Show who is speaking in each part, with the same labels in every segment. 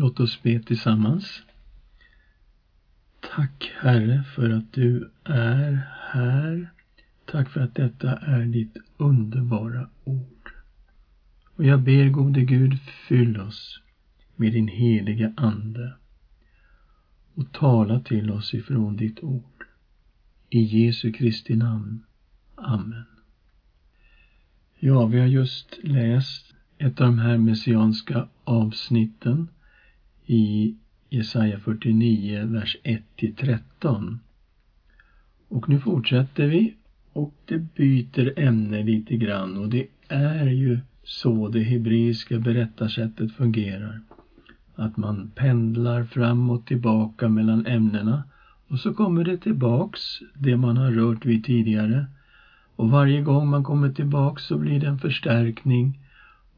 Speaker 1: Låt oss be tillsammans. Tack Herre för att du är här. Tack för att detta är ditt underbara ord. Och jag ber gode Gud, fyll oss med din heliga Ande och tala till oss ifrån ditt ord. I Jesu Kristi namn. Amen. Ja, vi har just läst ett av de här messianska avsnitten i Jesaja 49, vers 1-13. Och nu fortsätter vi och det byter ämne lite grann och det är ju så det hebreiska berättarsättet fungerar. Att man pendlar fram och tillbaka mellan ämnena och så kommer det tillbaks det man har rört vid tidigare. Och varje gång man kommer tillbaks så blir det en förstärkning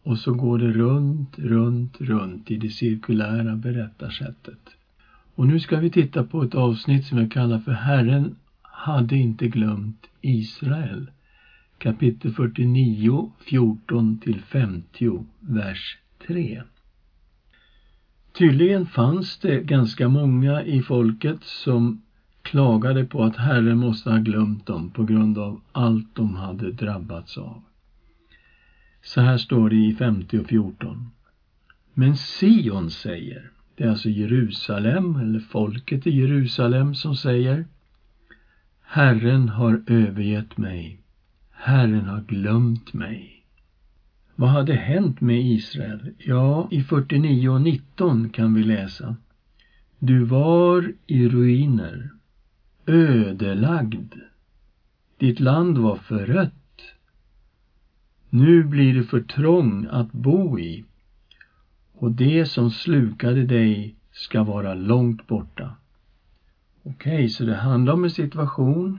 Speaker 1: och så går det runt, runt, runt i det cirkulära berättarsättet. Och nu ska vi titta på ett avsnitt som jag kallar för Herren hade inte glömt Israel. Kapitel 49, 14 till 50, vers 3. Tydligen fanns det ganska många i folket som klagade på att Herren måste ha glömt dem på grund av allt de hade drabbats av. Så här står det i 50 och 14. Men Sion säger, det är alltså Jerusalem, eller folket i Jerusalem som säger Herren har övergett mig. Herren har glömt mig. Vad hade hänt med Israel? Ja, i 49 och 19 kan vi läsa. Du var i ruiner, ödelagd. Ditt land var förött. Nu blir du för trång att bo i och det som slukade dig ska vara långt borta. Okej, okay, så det handlar om en situation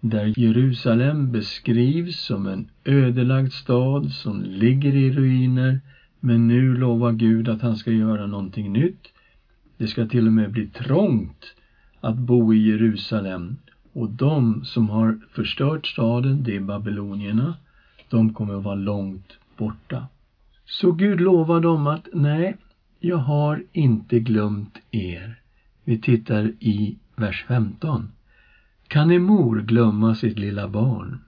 Speaker 1: där Jerusalem beskrivs som en ödelagd stad som ligger i ruiner men nu lovar Gud att han ska göra någonting nytt. Det ska till och med bli trångt att bo i Jerusalem och de som har förstört staden, det är babylonierna, de kommer att vara långt borta. Så Gud lovar dem att nej, jag har inte glömt er. Vi tittar i vers 15. Kan en mor glömma sitt lilla barn,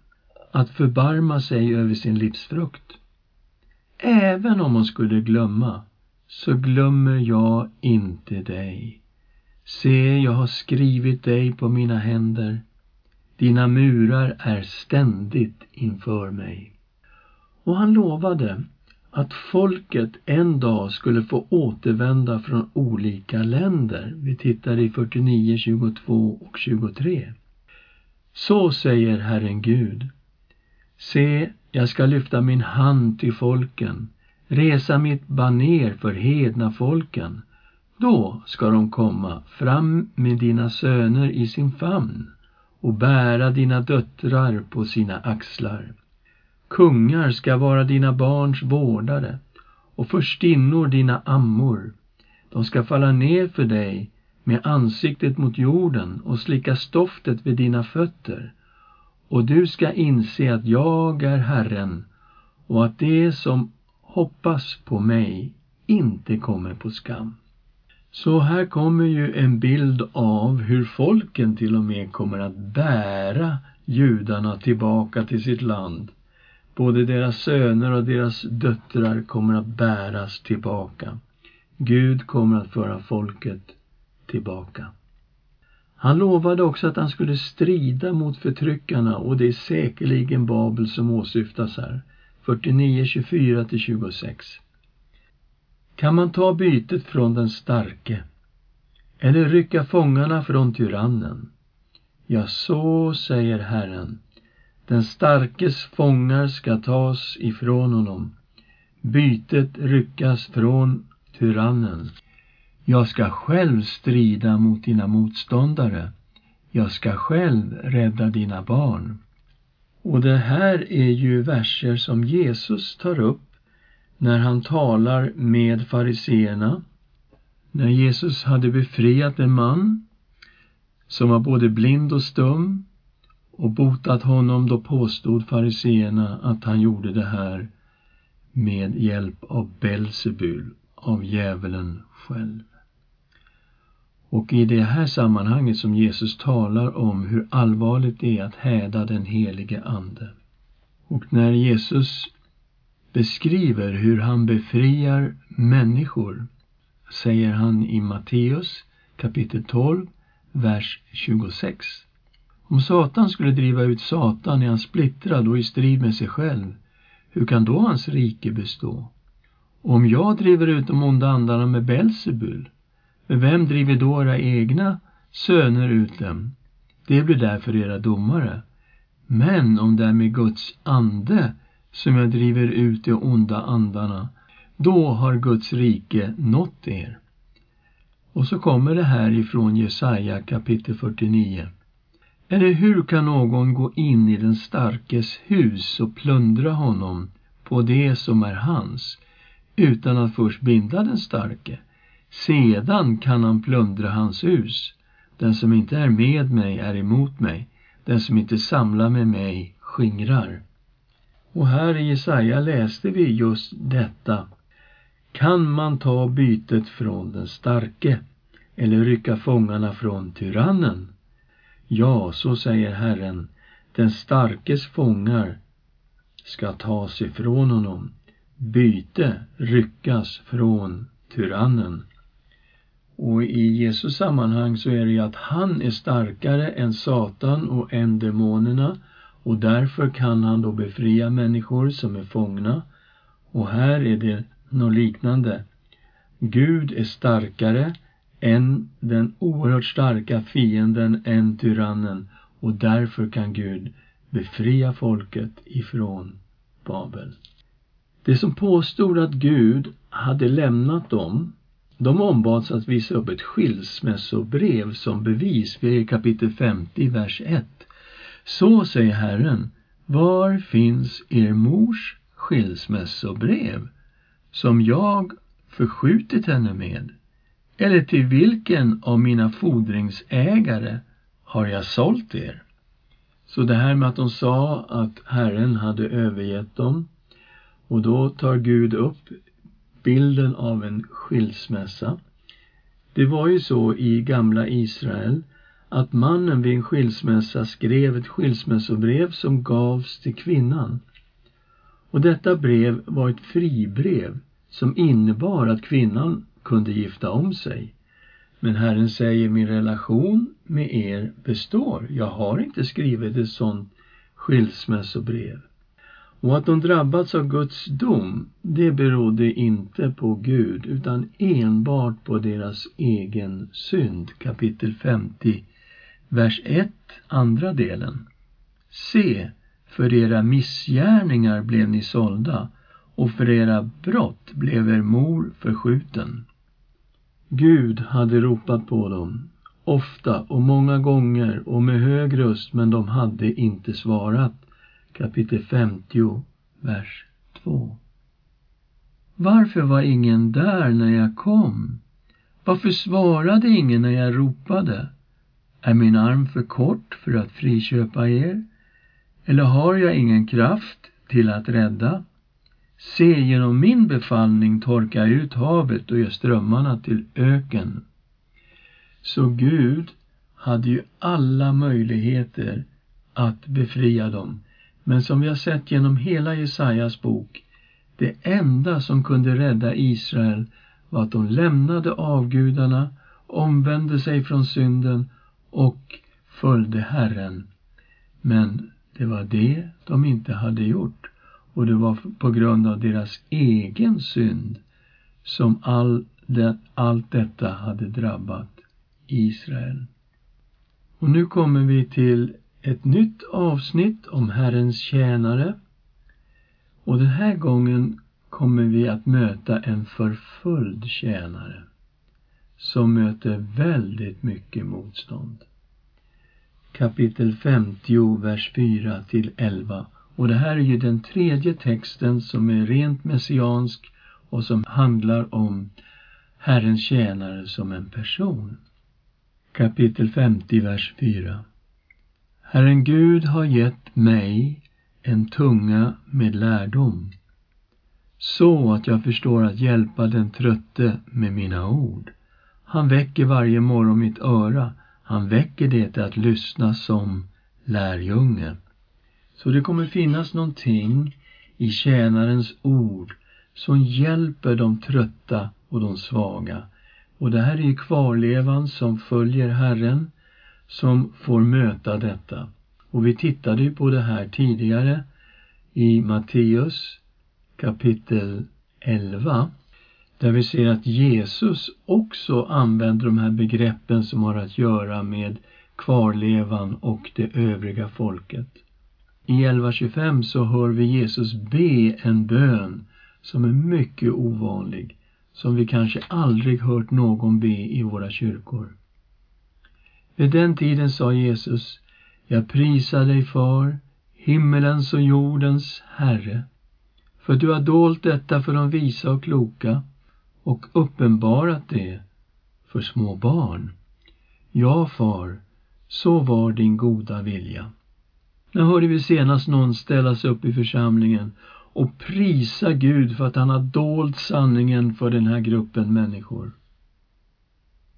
Speaker 1: att förbarma sig över sin livsfrukt? Även om hon skulle glömma, så glömmer jag inte dig. Se, jag har skrivit dig på mina händer. Dina murar är ständigt inför mig. Och han lovade att folket en dag skulle få återvända från olika länder. Vi tittar i 49, 22 och 23. Så säger Herren Gud. Se, jag ska lyfta min hand till folken, resa mitt baner för hedna folken. Då ska de komma fram med dina söner i sin famn och bära dina döttrar på sina axlar. Kungar ska vara dina barns vårdare och förstinnor dina ammor. De ska falla ner för dig med ansiktet mot jorden och slicka stoftet vid dina fötter. Och du ska inse att jag är Herren och att det som hoppas på mig inte kommer på skam. Så här kommer ju en bild av hur folken till och med kommer att bära judarna tillbaka till sitt land Både deras söner och deras döttrar kommer att bäras tillbaka. Gud kommer att föra folket tillbaka. Han lovade också att han skulle strida mot förtryckarna och det är säkerligen Babel som åsyftas här. 49, 24-26. Kan man ta bytet från den starke eller rycka fångarna från tyrannen? Ja, så säger Herren. Den starkes fångar ska tas ifrån honom, bytet ryckas från tyrannen. Jag ska själv strida mot dina motståndare. Jag ska själv rädda dina barn. Och det här är ju verser som Jesus tar upp när han talar med fariseerna. När Jesus hade befriat en man som var både blind och stum och botat honom, då påstod fariseerna att han gjorde det här med hjälp av Belsebul, av djävulen själv. Och i det här sammanhanget som Jesus talar om hur allvarligt det är att häda den helige Ande. Och när Jesus beskriver hur han befriar människor säger han i Matteus kapitel 12, vers 26. Om Satan skulle driva ut Satan är han splittrad och i strid med sig själv. Hur kan då hans rike bestå? Om jag driver ut de onda andarna med Belsebul, med vem driver då era egna söner ut dem? Det blir därför era domare. Men om det är med Guds ande som jag driver ut de onda andarna, då har Guds rike nått er. Och så kommer det här ifrån Jesaja kapitel 49. Eller hur kan någon gå in i den starkes hus och plundra honom på det som är hans, utan att först binda den starke? Sedan kan han plundra hans hus. Den som inte är med mig är emot mig. Den som inte samlar med mig skingrar. Och här i Jesaja läste vi just detta. Kan man ta bytet från den starke eller rycka fångarna från tyrannen? Ja, så säger Herren, den starkes fångar ska tas ifrån honom, byte ryckas från tyrannen. Och i Jesus sammanhang så är det ju att han är starkare än Satan och än demonerna och därför kan han då befria människor som är fångna. Och här är det något liknande. Gud är starkare än den oerhört starka fienden, än tyrannen och därför kan Gud befria folket ifrån Babel. Det som påstod att Gud hade lämnat dem, de ombads att visa upp ett skilsmässobrev som bevis. Vi är i kapitel 50, vers 1. Så säger Herren, var finns er mors skilsmässobrev som jag förskjutit henne med? Eller till vilken av mina fordringsägare har jag sålt er? Så det här med att de sa att Herren hade övergett dem och då tar Gud upp bilden av en skilsmässa. Det var ju så i gamla Israel att mannen vid en skilsmässa skrev ett skilsmässobrev som gavs till kvinnan. Och detta brev var ett fribrev som innebar att kvinnan kunde gifta om sig. Men Herren säger, min relation med er består. Jag har inte skrivit ett sådant skilsmässobrev. Och att de drabbats av Guds dom, det berodde inte på Gud utan enbart på deras egen synd. Kapitel 50, vers 1, andra delen. Se, för era missgärningar blev ni sålda och för era brott blev er mor förskjuten. Gud hade ropat på dem, ofta och många gånger och med hög röst, men de hade inte svarat. Kapitel 50, vers 2. Varför var ingen där när jag kom? Varför svarade ingen när jag ropade? Är min arm för kort för att friköpa er? Eller har jag ingen kraft till att rädda? Se, genom min befallning torka ut havet och gör strömmarna till öken. Så Gud hade ju alla möjligheter att befria dem. Men som vi har sett genom hela Jesajas bok, det enda som kunde rädda Israel var att de lämnade avgudarna, omvände sig från synden och följde Herren. Men det var det de inte hade gjort och det var på grund av deras egen synd som all det, allt detta hade drabbat Israel. Och nu kommer vi till ett nytt avsnitt om Herrens tjänare. Och den här gången kommer vi att möta en förföljd tjänare som möter väldigt mycket motstånd. Kapitel 50, vers 4 till 11 och det här är ju den tredje texten som är rent messiansk och som handlar om Herrens tjänare som en person. Kapitel 50, vers 4. Herren Gud har gett mig en tunga med lärdom så att jag förstår att hjälpa den trötte med mina ord. Han väcker varje morgon mitt öra. Han väcker det till att lyssna som lärjunge. Så det kommer finnas någonting i tjänarens ord som hjälper de trötta och de svaga. Och det här är ju kvarlevan som följer Herren som får möta detta. Och vi tittade ju på det här tidigare i Matteus kapitel 11 där vi ser att Jesus också använder de här begreppen som har att göra med kvarlevan och det övriga folket. I 11.25 så hör vi Jesus be en bön som är mycket ovanlig, som vi kanske aldrig hört någon be i våra kyrkor. Vid den tiden sa Jesus, jag prisar dig för himmelens och jordens Herre, för du har dolt detta för de visa och kloka och uppenbarat det för små barn. Ja, far, så var din goda vilja. När hörde vi senast någon ställa sig upp i församlingen och prisa Gud för att han har dolt sanningen för den här gruppen människor?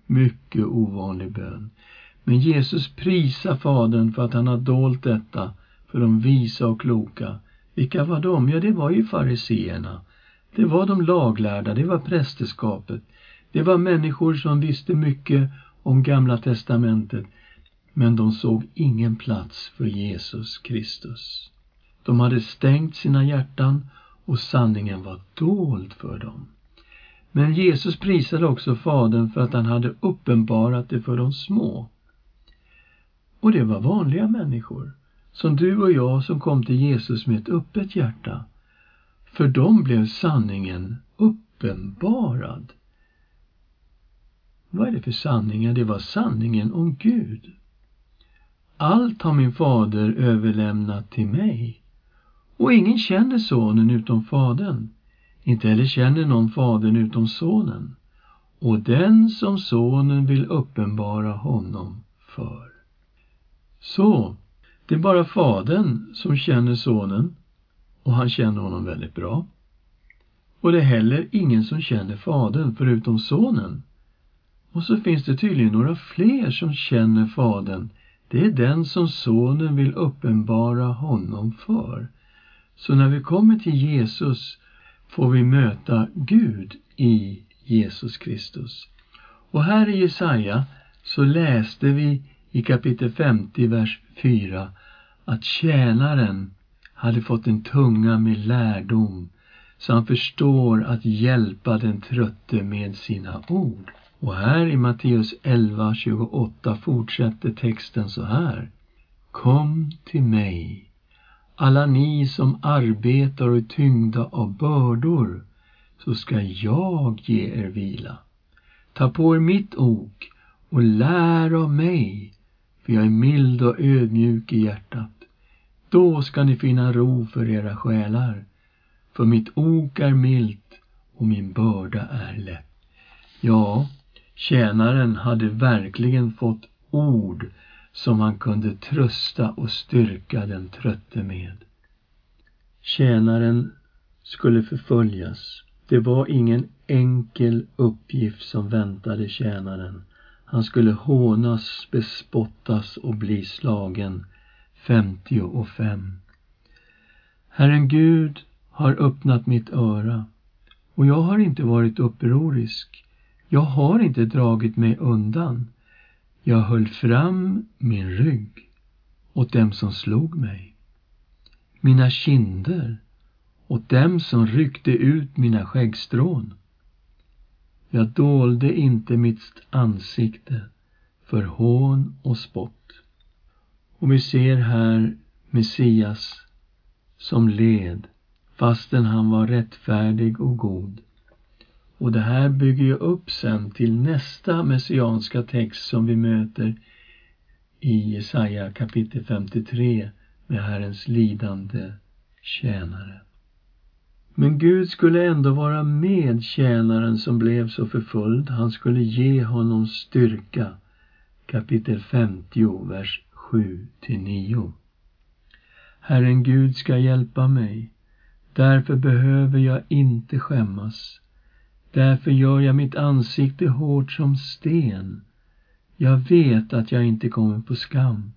Speaker 1: Mycket ovanlig bön. Men Jesus prisar Fadern för att han har dolt detta för de visa och kloka. Vilka var de? Ja, det var ju fariseerna. Det var de laglärda, det var prästerskapet. Det var människor som visste mycket om Gamla testamentet, men de såg ingen plats för Jesus Kristus. De hade stängt sina hjärtan och sanningen var dold för dem. Men Jesus prisade också Fadern för att han hade uppenbarat det för de små. Och det var vanliga människor, som du och jag som kom till Jesus med ett öppet hjärta. För dem blev sanningen uppenbarad. Vad är det för sanningar? Det var sanningen om Gud. Allt har min fader överlämnat till mig. Och ingen känner sonen utom fadern. Inte heller känner någon fadern utom sonen. Och den som sonen vill uppenbara honom för. Så, det är bara fadern som känner sonen och han känner honom väldigt bra. Och det är heller ingen som känner fadern förutom sonen. Och så finns det tydligen några fler som känner fadern. Det är den som sonen vill uppenbara honom för. Så när vi kommer till Jesus får vi möta Gud i Jesus Kristus. Och här i Jesaja så läste vi i kapitel 50, vers 4 att tjänaren hade fått en tunga med lärdom så han förstår att hjälpa den trötte med sina ord. Och här i Matteus 11.28 fortsätter texten så här. Kom till mig, alla ni som arbetar och är tyngda av bördor, så ska jag ge er vila. Ta på er mitt ok och lär av mig, för jag är mild och ödmjuk i hjärtat. Då ska ni finna ro för era själar, för mitt ok är milt och min börda är lätt. Ja, tjänaren hade verkligen fått ord som han kunde trösta och styrka den trötte med. Tjänaren skulle förföljas. Det var ingen enkel uppgift som väntade tjänaren. Han skulle hånas, bespottas och bli slagen. 55. Herren Gud har öppnat mitt öra och jag har inte varit upprorisk. Jag har inte dragit mig undan. Jag höll fram min rygg åt dem som slog mig, mina kinder åt dem som ryckte ut mina skäggstrån. Jag dolde inte mitt ansikte för hån och spott. Och vi ser här Messias som led fastän han var rättfärdig och god. Och det här bygger ju upp sen till nästa messianska text som vi möter i Jesaja kapitel 53 med Herrens lidande tjänare. Men Gud skulle ändå vara med tjänaren som blev så förföljd. Han skulle ge honom styrka. Kapitel 50, vers 7 till 9. Herren Gud ska hjälpa mig. Därför behöver jag inte skämmas. Därför gör jag mitt ansikte hårt som sten. Jag vet att jag inte kommer på skam.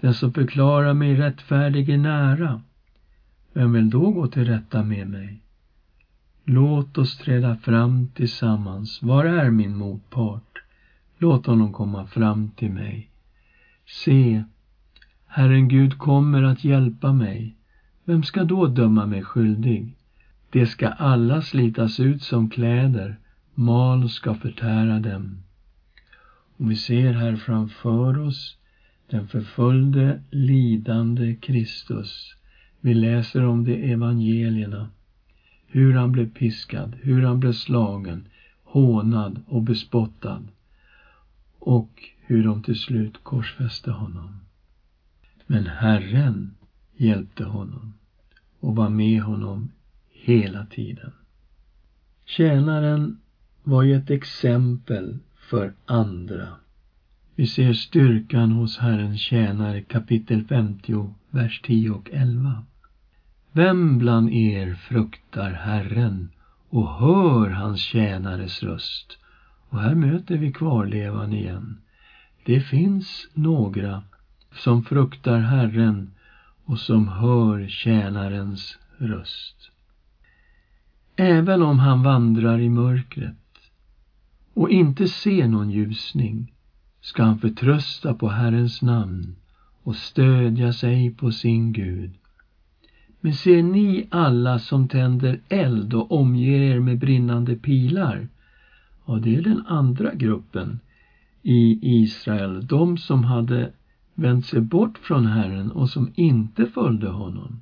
Speaker 1: Den som förklarar mig rättfärdig är nära. Vem vill då gå till rätta med mig? Låt oss träda fram tillsammans. Var är min motpart? Låt honom komma fram till mig. Se, Herren Gud kommer att hjälpa mig. Vem ska då döma mig skyldig? Det ska alla slitas ut som kläder, mal ska förtära dem. Och vi ser här framför oss den förföljde, lidande Kristus. Vi läser om det evangelierna. Hur han blev piskad, hur han blev slagen, hånad och bespottad. Och hur de till slut korsfäste honom. Men Herren hjälpte honom och var med honom hela tiden. Tjänaren var ju ett exempel för andra. Vi ser styrkan hos Herrens tjänare kapitel 50, vers 10 och 11. Vem bland er fruktar Herren och hör hans tjänares röst? Och här möter vi kvarlevan igen. Det finns några som fruktar Herren och som hör tjänarens röst. Även om han vandrar i mörkret och inte ser någon ljusning ska han förtrösta på Herrens namn och stödja sig på sin Gud. Men ser ni alla som tänder eld och omger er med brinnande pilar? Ja, det är den andra gruppen i Israel, de som hade vänt sig bort från Herren och som inte följde honom.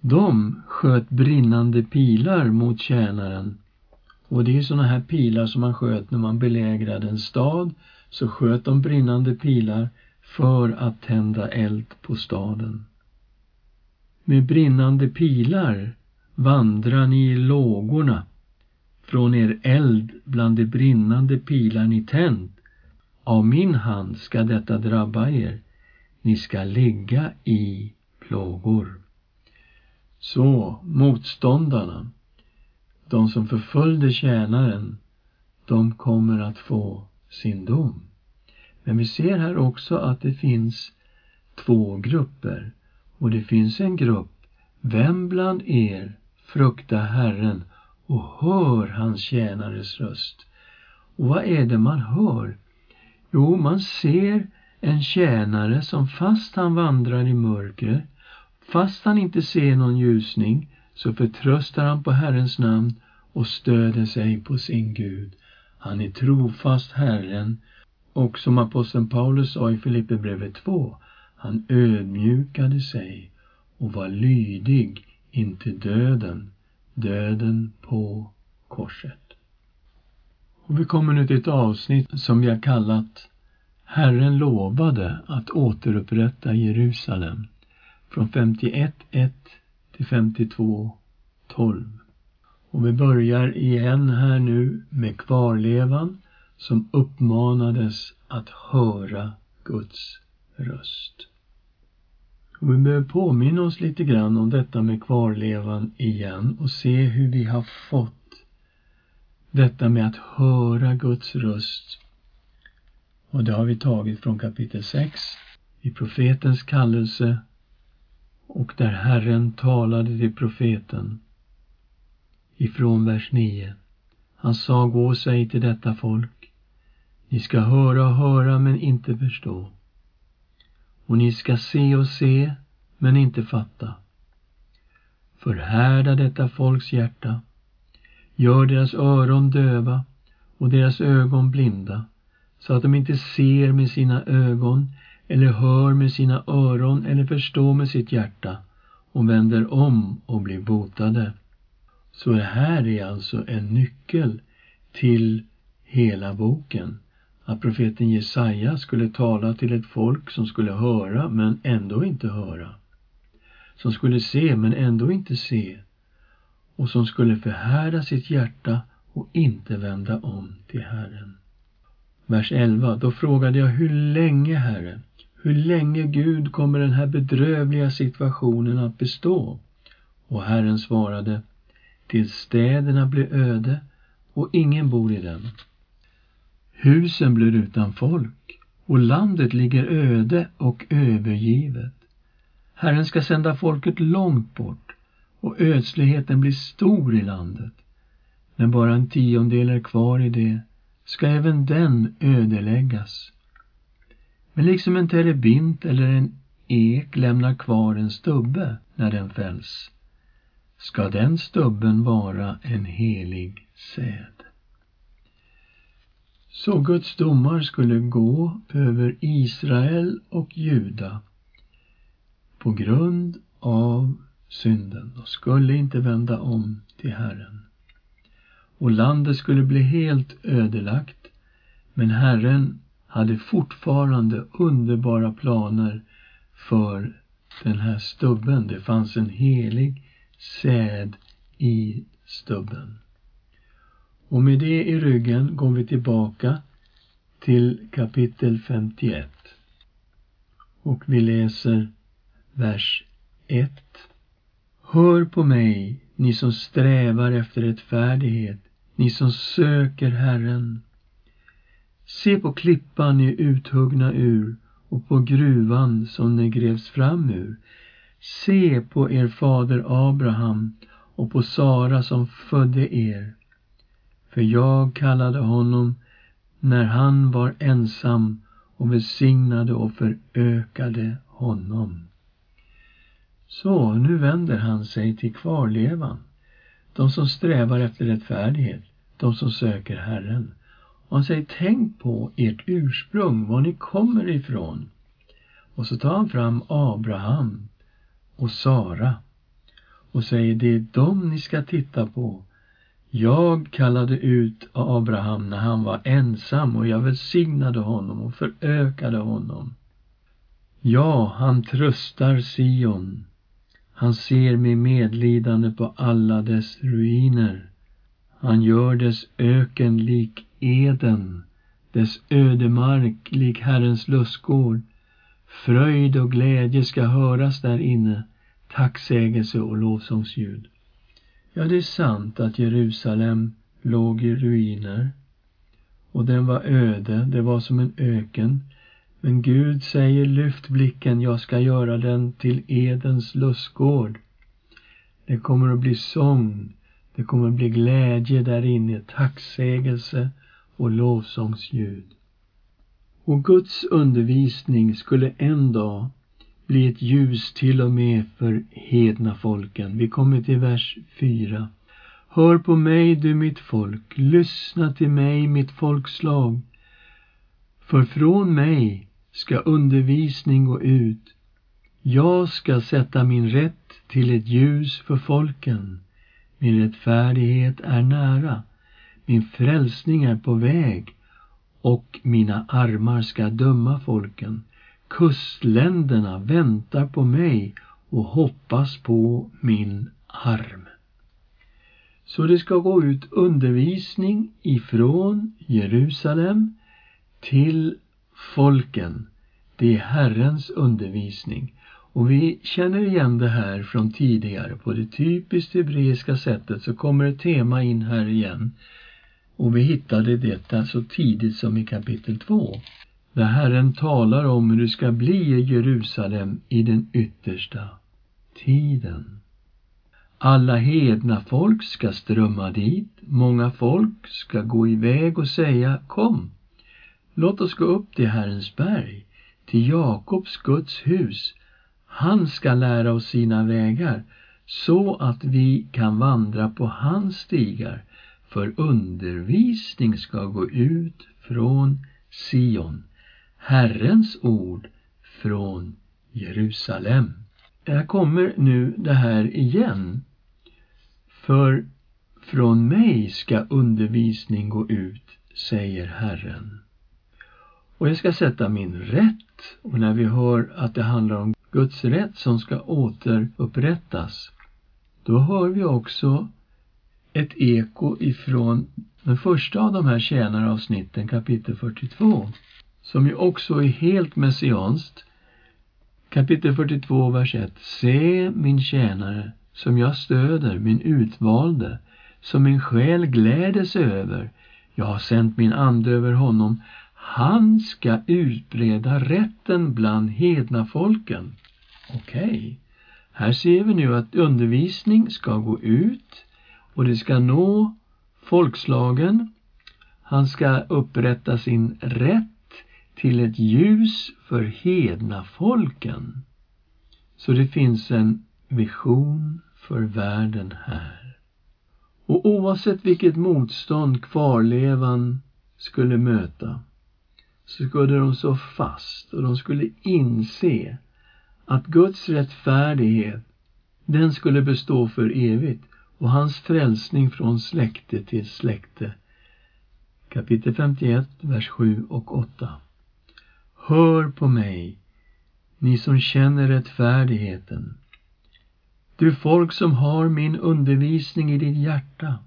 Speaker 1: De sköt brinnande pilar mot tjänaren. Och det är sådana här pilar som man sköt när man belägrade en stad. Så sköt de brinnande pilar för att tända eld på staden. Med brinnande pilar vandrar ni i lågorna. Från er eld bland de brinnande pilar ni tänt av min hand ska detta drabba er. Ni ska ligga i plågor. Så motståndarna, de som förföljde tjänaren, de kommer att få sin dom. Men vi ser här också att det finns två grupper. Och det finns en grupp, vem bland er fruktar Herren och hör hans tjänares röst? Och vad är det man hör? Jo, man ser en tjänare som fast han vandrar i mörker, fast han inte ser någon ljusning, så förtröstar han på Herrens namn och stöder sig på sin Gud. Han är trofast Herren och som aposteln Paulus sa i Filipperbrevet 2, han ödmjukade sig och var lydig intill döden, döden på korset. Och vi kommer nu till ett avsnitt som vi har kallat Herren lovade att återupprätta Jerusalem från 51.1 till 52.12. Och vi börjar igen här nu med kvarlevan som uppmanades att höra Guds röst. Och vi behöver påminna oss lite grann om detta med kvarlevan igen och se hur vi har fått detta med att höra Guds röst. Och det har vi tagit från kapitel 6 i profetens kallelse och där Herren talade till profeten ifrån vers 9. Han sa, gå och säg till detta folk, ni ska höra och höra men inte förstå. Och ni ska se och se men inte fatta. Förhärda detta folks hjärta Gör deras öron döva och deras ögon blinda så att de inte ser med sina ögon eller hör med sina öron eller förstår med sitt hjärta och vänder om och blir botade. Så det här är alltså en nyckel till hela boken. Att profeten Jesaja skulle tala till ett folk som skulle höra men ändå inte höra. Som skulle se men ändå inte se och som skulle förhärda sitt hjärta och inte vända om till Herren. Vers 11. Då frågade jag, hur länge, Herre? Hur länge, Gud, kommer den här bedrövliga situationen att bestå? Och Herren svarade, tills städerna blir öde och ingen bor i dem. Husen blir utan folk och landet ligger öde och övergivet. Herren ska sända folket långt bort och ödsligheten blir stor i landet. När bara en tiondel är kvar i det ska även den ödeläggas. Men liksom en terebint eller en ek lämnar kvar en stubbe när den fälls, ska den stubben vara en helig säd. Så Guds domar skulle gå över Israel och Juda på grund av synden och skulle inte vända om till Herren. Och landet skulle bli helt ödelagt, men Herren hade fortfarande underbara planer för den här stubben. Det fanns en helig säd i stubben. Och med det i ryggen går vi tillbaka till kapitel 51. Och vi läser vers 1. Hör på mig, ni som strävar efter rättfärdighet, ni som söker Herren. Se på klippan ni uthuggna ur och på gruvan som ni grävs fram ur. Se på er fader Abraham och på Sara som födde er. För jag kallade honom när han var ensam och välsignade och förökade honom. Så, nu vänder han sig till kvarlevan, de som strävar efter rättfärdighet, de som söker Herren. Och han säger, tänk på ert ursprung, var ni kommer ifrån. Och så tar han fram Abraham och Sara och säger, det är dem ni ska titta på. Jag kallade ut Abraham när han var ensam och jag välsignade honom och förökade honom. Ja, han tröstar Sion. Han ser med medlidande på alla dess ruiner. Han gör dess öken lik Eden, dess ödemark lik Herrens lustgård. Fröjd och glädje ska höras där inne, tacksägelse och lovsångsljud. Ja, det är sant att Jerusalem låg i ruiner och den var öde, det var som en öken. Men Gud säger, lyft blicken, jag ska göra den till Edens lustgård. Det kommer att bli sång, det kommer att bli glädje där inne, tacksägelse och lovsångsljud. Och Guds undervisning skulle en dag bli ett ljus till och med för hedna folken. Vi kommer till vers 4. Hör på mig, du mitt folk, lyssna till mig, mitt folkslag. För från mig ska undervisning gå ut. Jag ska sätta min rätt till ett ljus för folken. Min rättfärdighet är nära. Min frälsning är på väg och mina armar ska döma folken. Kustländerna väntar på mig och hoppas på min arm. Så det ska gå ut undervisning ifrån Jerusalem till folken. Det är Herrens undervisning. Och vi känner igen det här från tidigare. På det typiskt hebreiska sättet så kommer ett tema in här igen. Och vi hittade detta så alltså tidigt som i kapitel 2 där Herren talar om hur det ska bli i Jerusalem i den yttersta tiden. Alla hedna folk ska strömma dit, många folk ska gå iväg och säga Kom, låt oss gå upp till Herrens berg, till Jakobs Guds hus. Han ska lära oss sina vägar, så att vi kan vandra på hans stigar, för undervisning ska gå ut från Sion. Herrens ord från Jerusalem. Här kommer nu det här igen. För från mig ska undervisning gå ut, säger Herren. Och jag ska sätta min rätt. Och när vi hör att det handlar om Guds rätt som ska återupprättas, då hör vi också ett eko ifrån den första av de här tjänaravsnitten, kapitel 42 som ju också är helt messianskt. Kapitel 42, vers 1. Se min tjänare som jag stöder, min utvalde, som min själ gläder sig över. Jag har sänt min ande över honom. Han ska utbreda rätten bland hedna folken. Okej, okay. här ser vi nu att undervisning ska gå ut och det ska nå folkslagen. Han ska upprätta sin rätt till ett ljus för hedna folken. Så det finns en vision för världen här. Och oavsett vilket motstånd kvarlevan skulle möta så skulle de stå fast och de skulle inse att Guds rättfärdighet den skulle bestå för evigt och hans frälsning från släkte till släkte. Kapitel 51, vers 7 och 8. Hör på mig, ni som känner rättfärdigheten. Du folk som har min undervisning i ditt hjärta.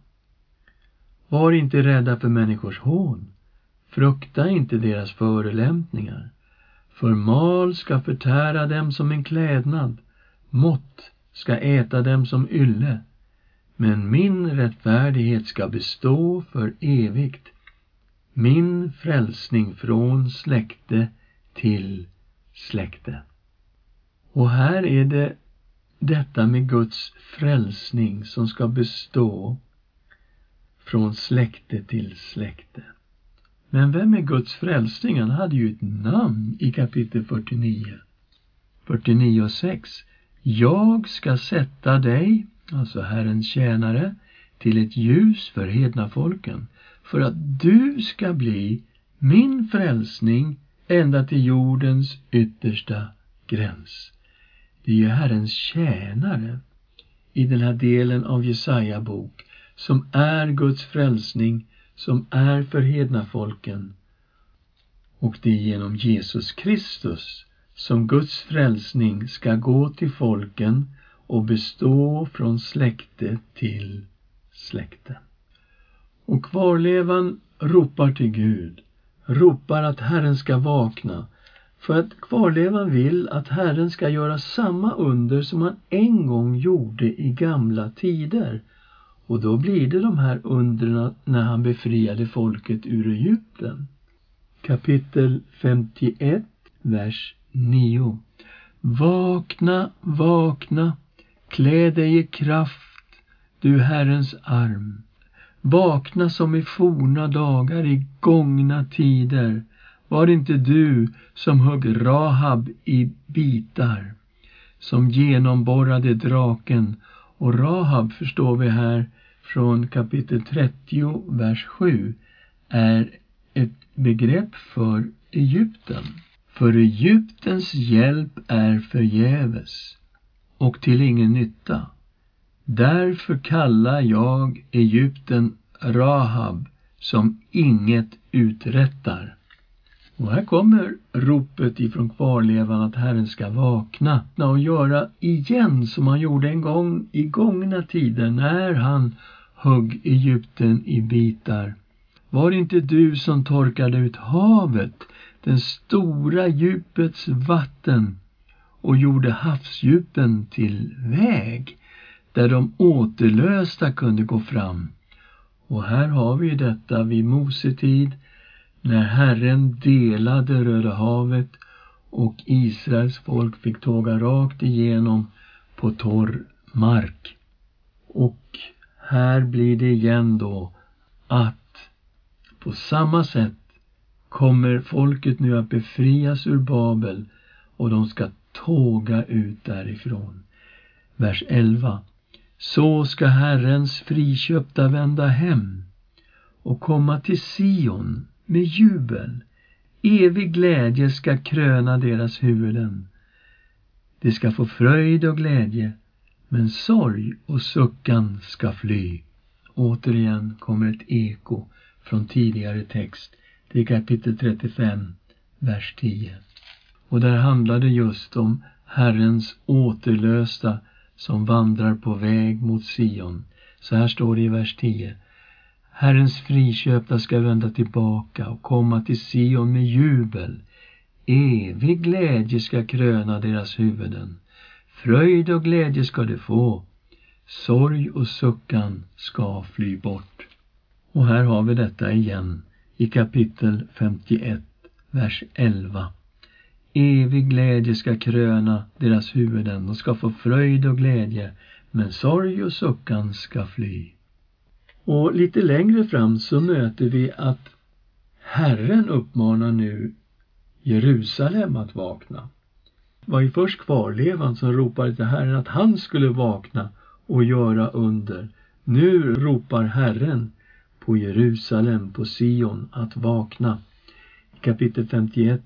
Speaker 1: Var inte rädda för människors hån. Frukta inte deras förolämpningar. För mal ska förtära dem som en klädnad, mått ska äta dem som ylle. Men min rättfärdighet ska bestå för evigt, min frälsning från släkte till släkte. Och här är det detta med Guds frälsning som ska bestå från släkte till släkte. Men vem är Guds frälsning? Han hade ju ett namn i kapitel 49. 49 och 6. Jag ska sätta dig, alltså Herrens tjänare, till ett ljus för hedna folken, för att du ska bli min frälsning ända till jordens yttersta gräns. Det är ju Herrens tjänare i den här delen av Jesaja bok som är Guds frälsning, som är för hedna folken. Och det är genom Jesus Kristus som Guds frälsning ska gå till folken och bestå från släkte till släkte. Och kvarlevan ropar till Gud ropar att Herren ska vakna, för att kvarlevan vill att Herren ska göra samma under som han en gång gjorde i gamla tider. Och då blir det de här undren när han befriade folket ur Egypten. Kapitel 51, vers 9. Vakna, vakna, klä dig i kraft, du Herrens arm. Vakna som i forna dagar, i gångna tider. Var det inte du som högg Rahab i bitar, som genomborrade draken? Och Rahab, förstår vi här från kapitel 30, vers 7, är ett begrepp för Egypten. För Egyptens hjälp är förgäves och till ingen nytta. Därför kallar jag Egypten Rahab som inget uträttar. Och här kommer ropet ifrån kvarlevan att Herren ska vakna och göra igen som han gjorde en gång i gångna tider när han högg Egypten i bitar. Var det inte du som torkade ut havet, den stora djupets vatten och gjorde havsdjupen till väg? där de återlösta kunde gå fram. Och här har vi detta vid Mosetid när Herren delade Röda havet och Israels folk fick tåga rakt igenom på torr mark. Och här blir det igen då att på samma sätt kommer folket nu att befrias ur Babel och de ska tåga ut därifrån. Vers 11. Så ska Herrens friköpta vända hem och komma till Sion med jubel. Evig glädje ska kröna deras huvuden. De ska få fröjd och glädje, men sorg och suckan ska fly. Återigen kommer ett eko från tidigare text. Det är kapitel 35, vers 10. Och där handlar det just om Herrens återlösta som vandrar på väg mot Sion. Så här står det i vers 10. Herrens friköpta ska vända tillbaka och komma till Sion med jubel. Evig glädje ska kröna deras huvuden. Fröjd och glädje ska de få. sorg och suckan ska fly bort. Och här har vi detta igen i kapitel 51, vers 11. Evig glädje ska kröna deras huvuden, de ska få fröjd och glädje, men sorg och suckan ska fly. Och lite längre fram så möter vi att Herren uppmanar nu Jerusalem att vakna. Var ju först kvarlevan som ropade till Herren att han skulle vakna och göra under. Nu ropar Herren på Jerusalem, på Sion, att vakna. I kapitel 51,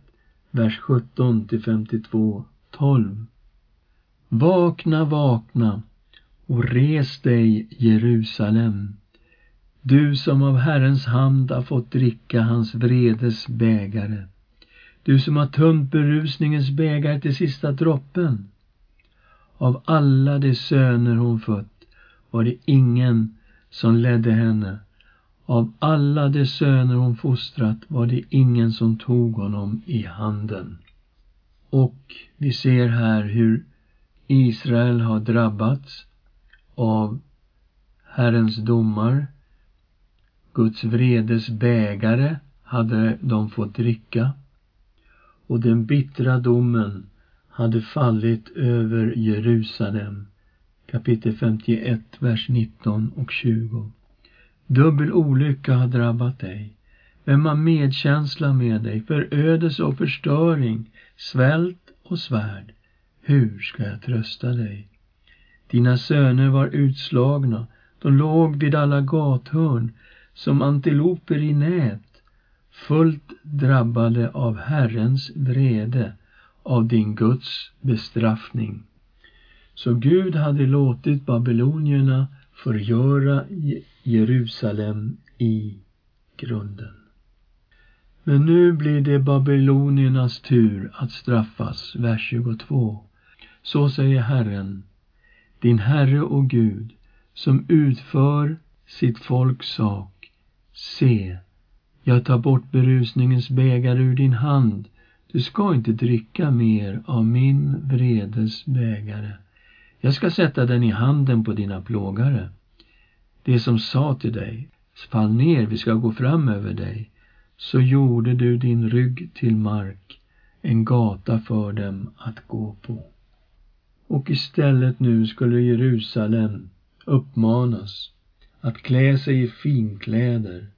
Speaker 1: vers 17 till 52, 12. Vakna, vakna och res dig, Jerusalem. Du som av Herrens hand har fått dricka hans vredes bägare. Du som har tömt berusningens bägare till sista droppen. Av alla de söner hon fött var det ingen som ledde henne. Av alla de söner hon fostrat var det ingen som tog honom i handen. Och vi ser här hur Israel har drabbats av Herrens domar. Guds vredes bägare hade de fått dricka och den bittra domen hade fallit över Jerusalem. Kapitel 51, vers 19 och 20. Dubbel olycka har drabbat dig. Vem har medkänsla med dig? Förödelse och förstöring, svält och svärd. Hur ska jag trösta dig? Dina söner var utslagna, de låg vid alla gathörn som antiloper i nät fullt drabbade av Herrens vrede, av din Guds bestraffning. Så Gud hade låtit babylonierna förgöra Jerusalem i grunden. Men nu blir det babyloniernas tur att straffas, vers 22. Så säger Herren, din Herre och Gud, som utför sitt folks sak. Se, jag tar bort berusningens bägare ur din hand. Du ska inte dricka mer av min vredes bägare. Jag ska sätta den i handen på dina plågare. Det som sa till dig, fall ner, vi ska gå fram över dig. Så gjorde du din rygg till mark, en gata för dem att gå på. Och istället nu skulle Jerusalem uppmanas att klä sig i finkläder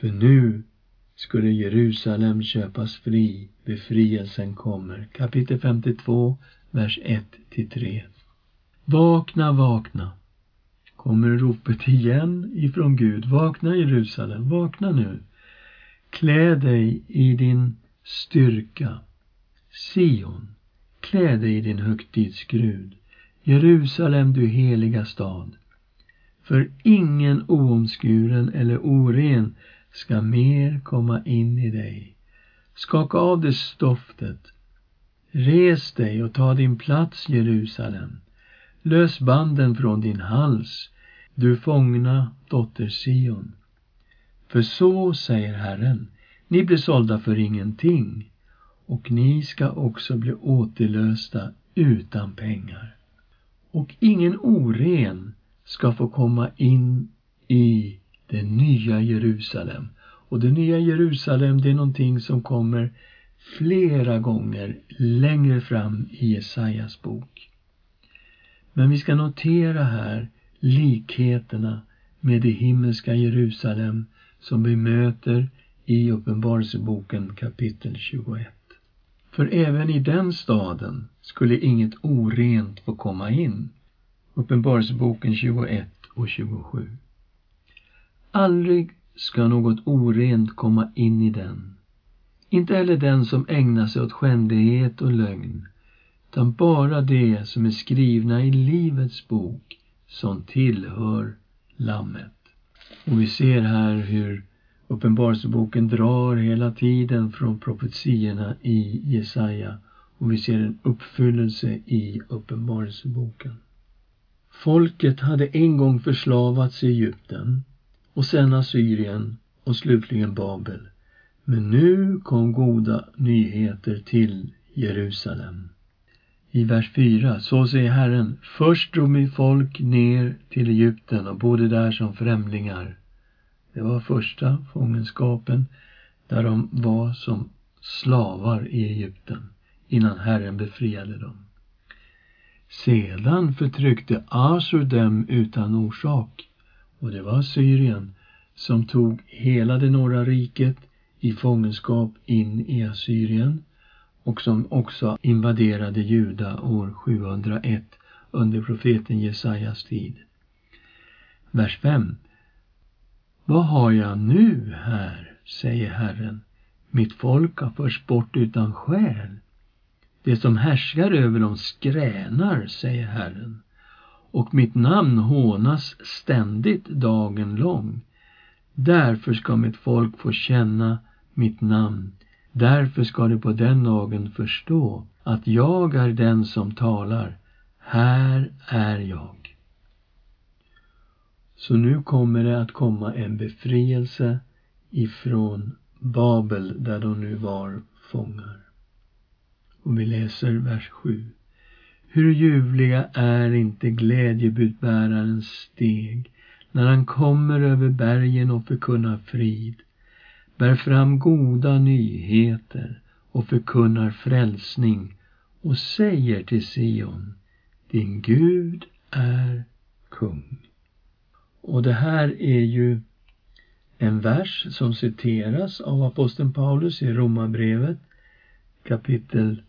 Speaker 1: för nu skulle Jerusalem köpas fri, befrielsen kommer. Kapitel 52, vers 1 3. Vakna, vakna. Kommer ropet igen ifrån Gud. Vakna Jerusalem, vakna nu. Klä dig i din styrka. Sion, klä dig i din högtidsgrud. Jerusalem, du heliga stad. För ingen oomskuren eller oren ska mer komma in i dig. Skaka av det stoftet. Res dig och ta din plats, Jerusalem. Lös banden från din hals, du fångna dotter Sion. För så säger Herren, ni blir sålda för ingenting och ni ska också bli återlösta utan pengar. Och ingen oren ska få komma in i det nya Jerusalem. Och det nya Jerusalem, det är någonting som kommer flera gånger längre fram i Jesajas bok. Men vi ska notera här likheterna med det himmelska Jerusalem som vi möter i Uppenbarelseboken kapitel 21. För även i den staden skulle inget orent få komma in. Uppenbarelseboken 21 och 27. Aldrig ska något orent komma in i den. Inte heller den som ägnar sig åt skändlighet och lögn, utan bara det som är skrivna i Livets bok som tillhör Lammet. Och vi ser här hur Uppenbarelseboken drar hela tiden från profetiorna i Jesaja och vi ser en uppfyllelse i Uppenbarelseboken. Folket hade en gång förslavats i Egypten och sen Assyrien och slutligen Babel. Men nu kom goda nyheter till Jerusalem. i vers 4. Så säger Herren, först drog mitt folk ner till Egypten och bodde där som främlingar. Det var första fångenskapen där de var som slavar i Egypten innan Herren befriade dem. Sedan förtryckte Asur dem utan orsak och det var Syrien som tog hela det norra riket i fångenskap in i Assyrien och som också invaderade Juda år 701 under profeten Jesajas tid. Vers 5. Vad har jag nu här, säger Herren. Mitt folk har förts bort utan skäl. Det som härskar över dem skränar, säger Herren. Och mitt namn hånas ständigt dagen lång. Därför ska mitt folk få känna mitt namn. Därför ska de på den dagen förstå att jag är den som talar. Här är jag. Så nu kommer det att komma en befrielse ifrån Babel där de nu var fångar. Och vi läser vers 7. Hur ljuvliga är inte glädjebudbärarens steg när han kommer över bergen och förkunnar frid, bär fram goda nyheter och förkunnar frälsning och säger till Sion, din Gud är kung. Och det här är ju en vers som citeras av aposteln Paulus i Romarbrevet kapitel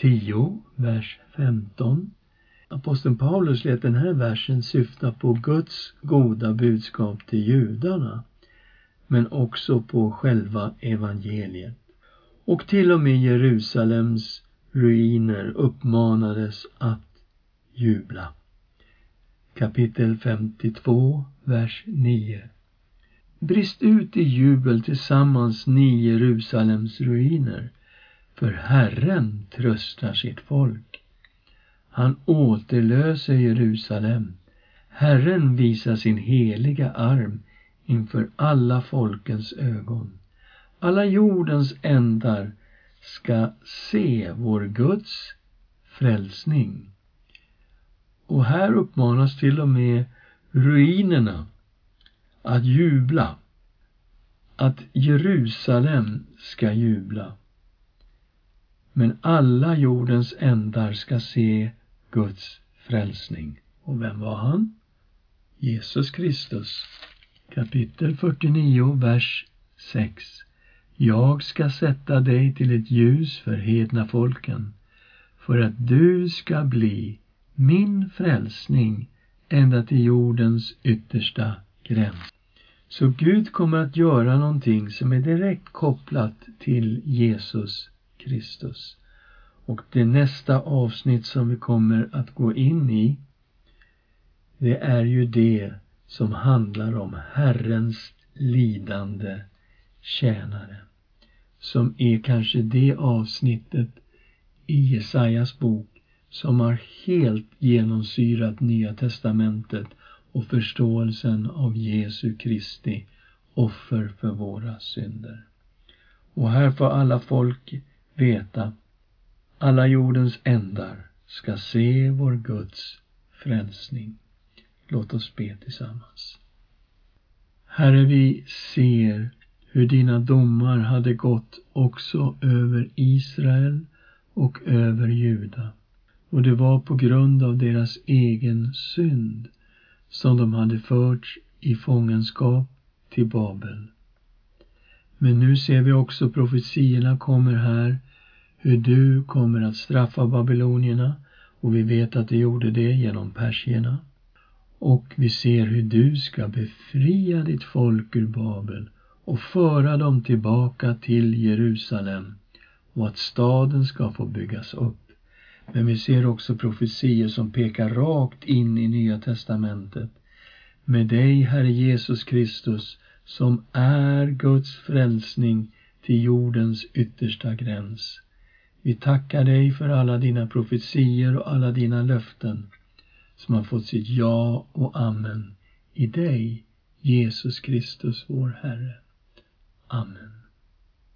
Speaker 1: 10, vers 15. Aposteln Paulus lät den här versen syfta på Guds goda budskap till judarna men också på själva evangeliet. Och till och med Jerusalems ruiner uppmanades att jubla. Kapitel 52, vers 9. Brist ut i jubel tillsammans ni Jerusalems ruiner, för Herren tröstar sitt folk. Han återlöser Jerusalem. Herren visar sin heliga arm inför alla folkens ögon. Alla jordens ändar ska se vår Guds frälsning. Och här uppmanas till och med ruinerna att jubla, att Jerusalem ska jubla. Men alla jordens ändar ska se Guds frälsning. Och vem var han? Jesus Kristus. Kapitel 49, vers 6. Jag ska sätta dig till ett ljus för hedna folken, för att du ska bli min frälsning ända till jordens yttersta gräns. Så Gud kommer att göra någonting som är direkt kopplat till Jesus Kristus. Och det nästa avsnitt som vi kommer att gå in i, det är ju det som handlar om Herrens lidande tjänare. Som är kanske det avsnittet i Jesajas bok som har helt genomsyrat Nya testamentet och förståelsen av Jesu Kristi offer för våra synder. Och här får alla folk veta, alla jordens ändar ska se vår Guds frälsning. Låt oss be tillsammans. Herre, vi ser hur dina domar hade gått också över Israel och över Juda. Och det var på grund av deras egen synd som de hade förts i fångenskap till Babel. Men nu ser vi också profetierna kommer här, hur du kommer att straffa babylonierna och vi vet att du gjorde det genom persierna. Och vi ser hur du ska befria ditt folk ur Babel och föra dem tillbaka till Jerusalem och att staden ska få byggas upp. Men vi ser också profetier som pekar rakt in i Nya testamentet. Med dig, Herre Jesus Kristus, som är Guds frälsning till jordens yttersta gräns. Vi tackar dig för alla dina profetier och alla dina löften som har fått sitt ja och amen i dig, Jesus Kristus, vår Herre. Amen.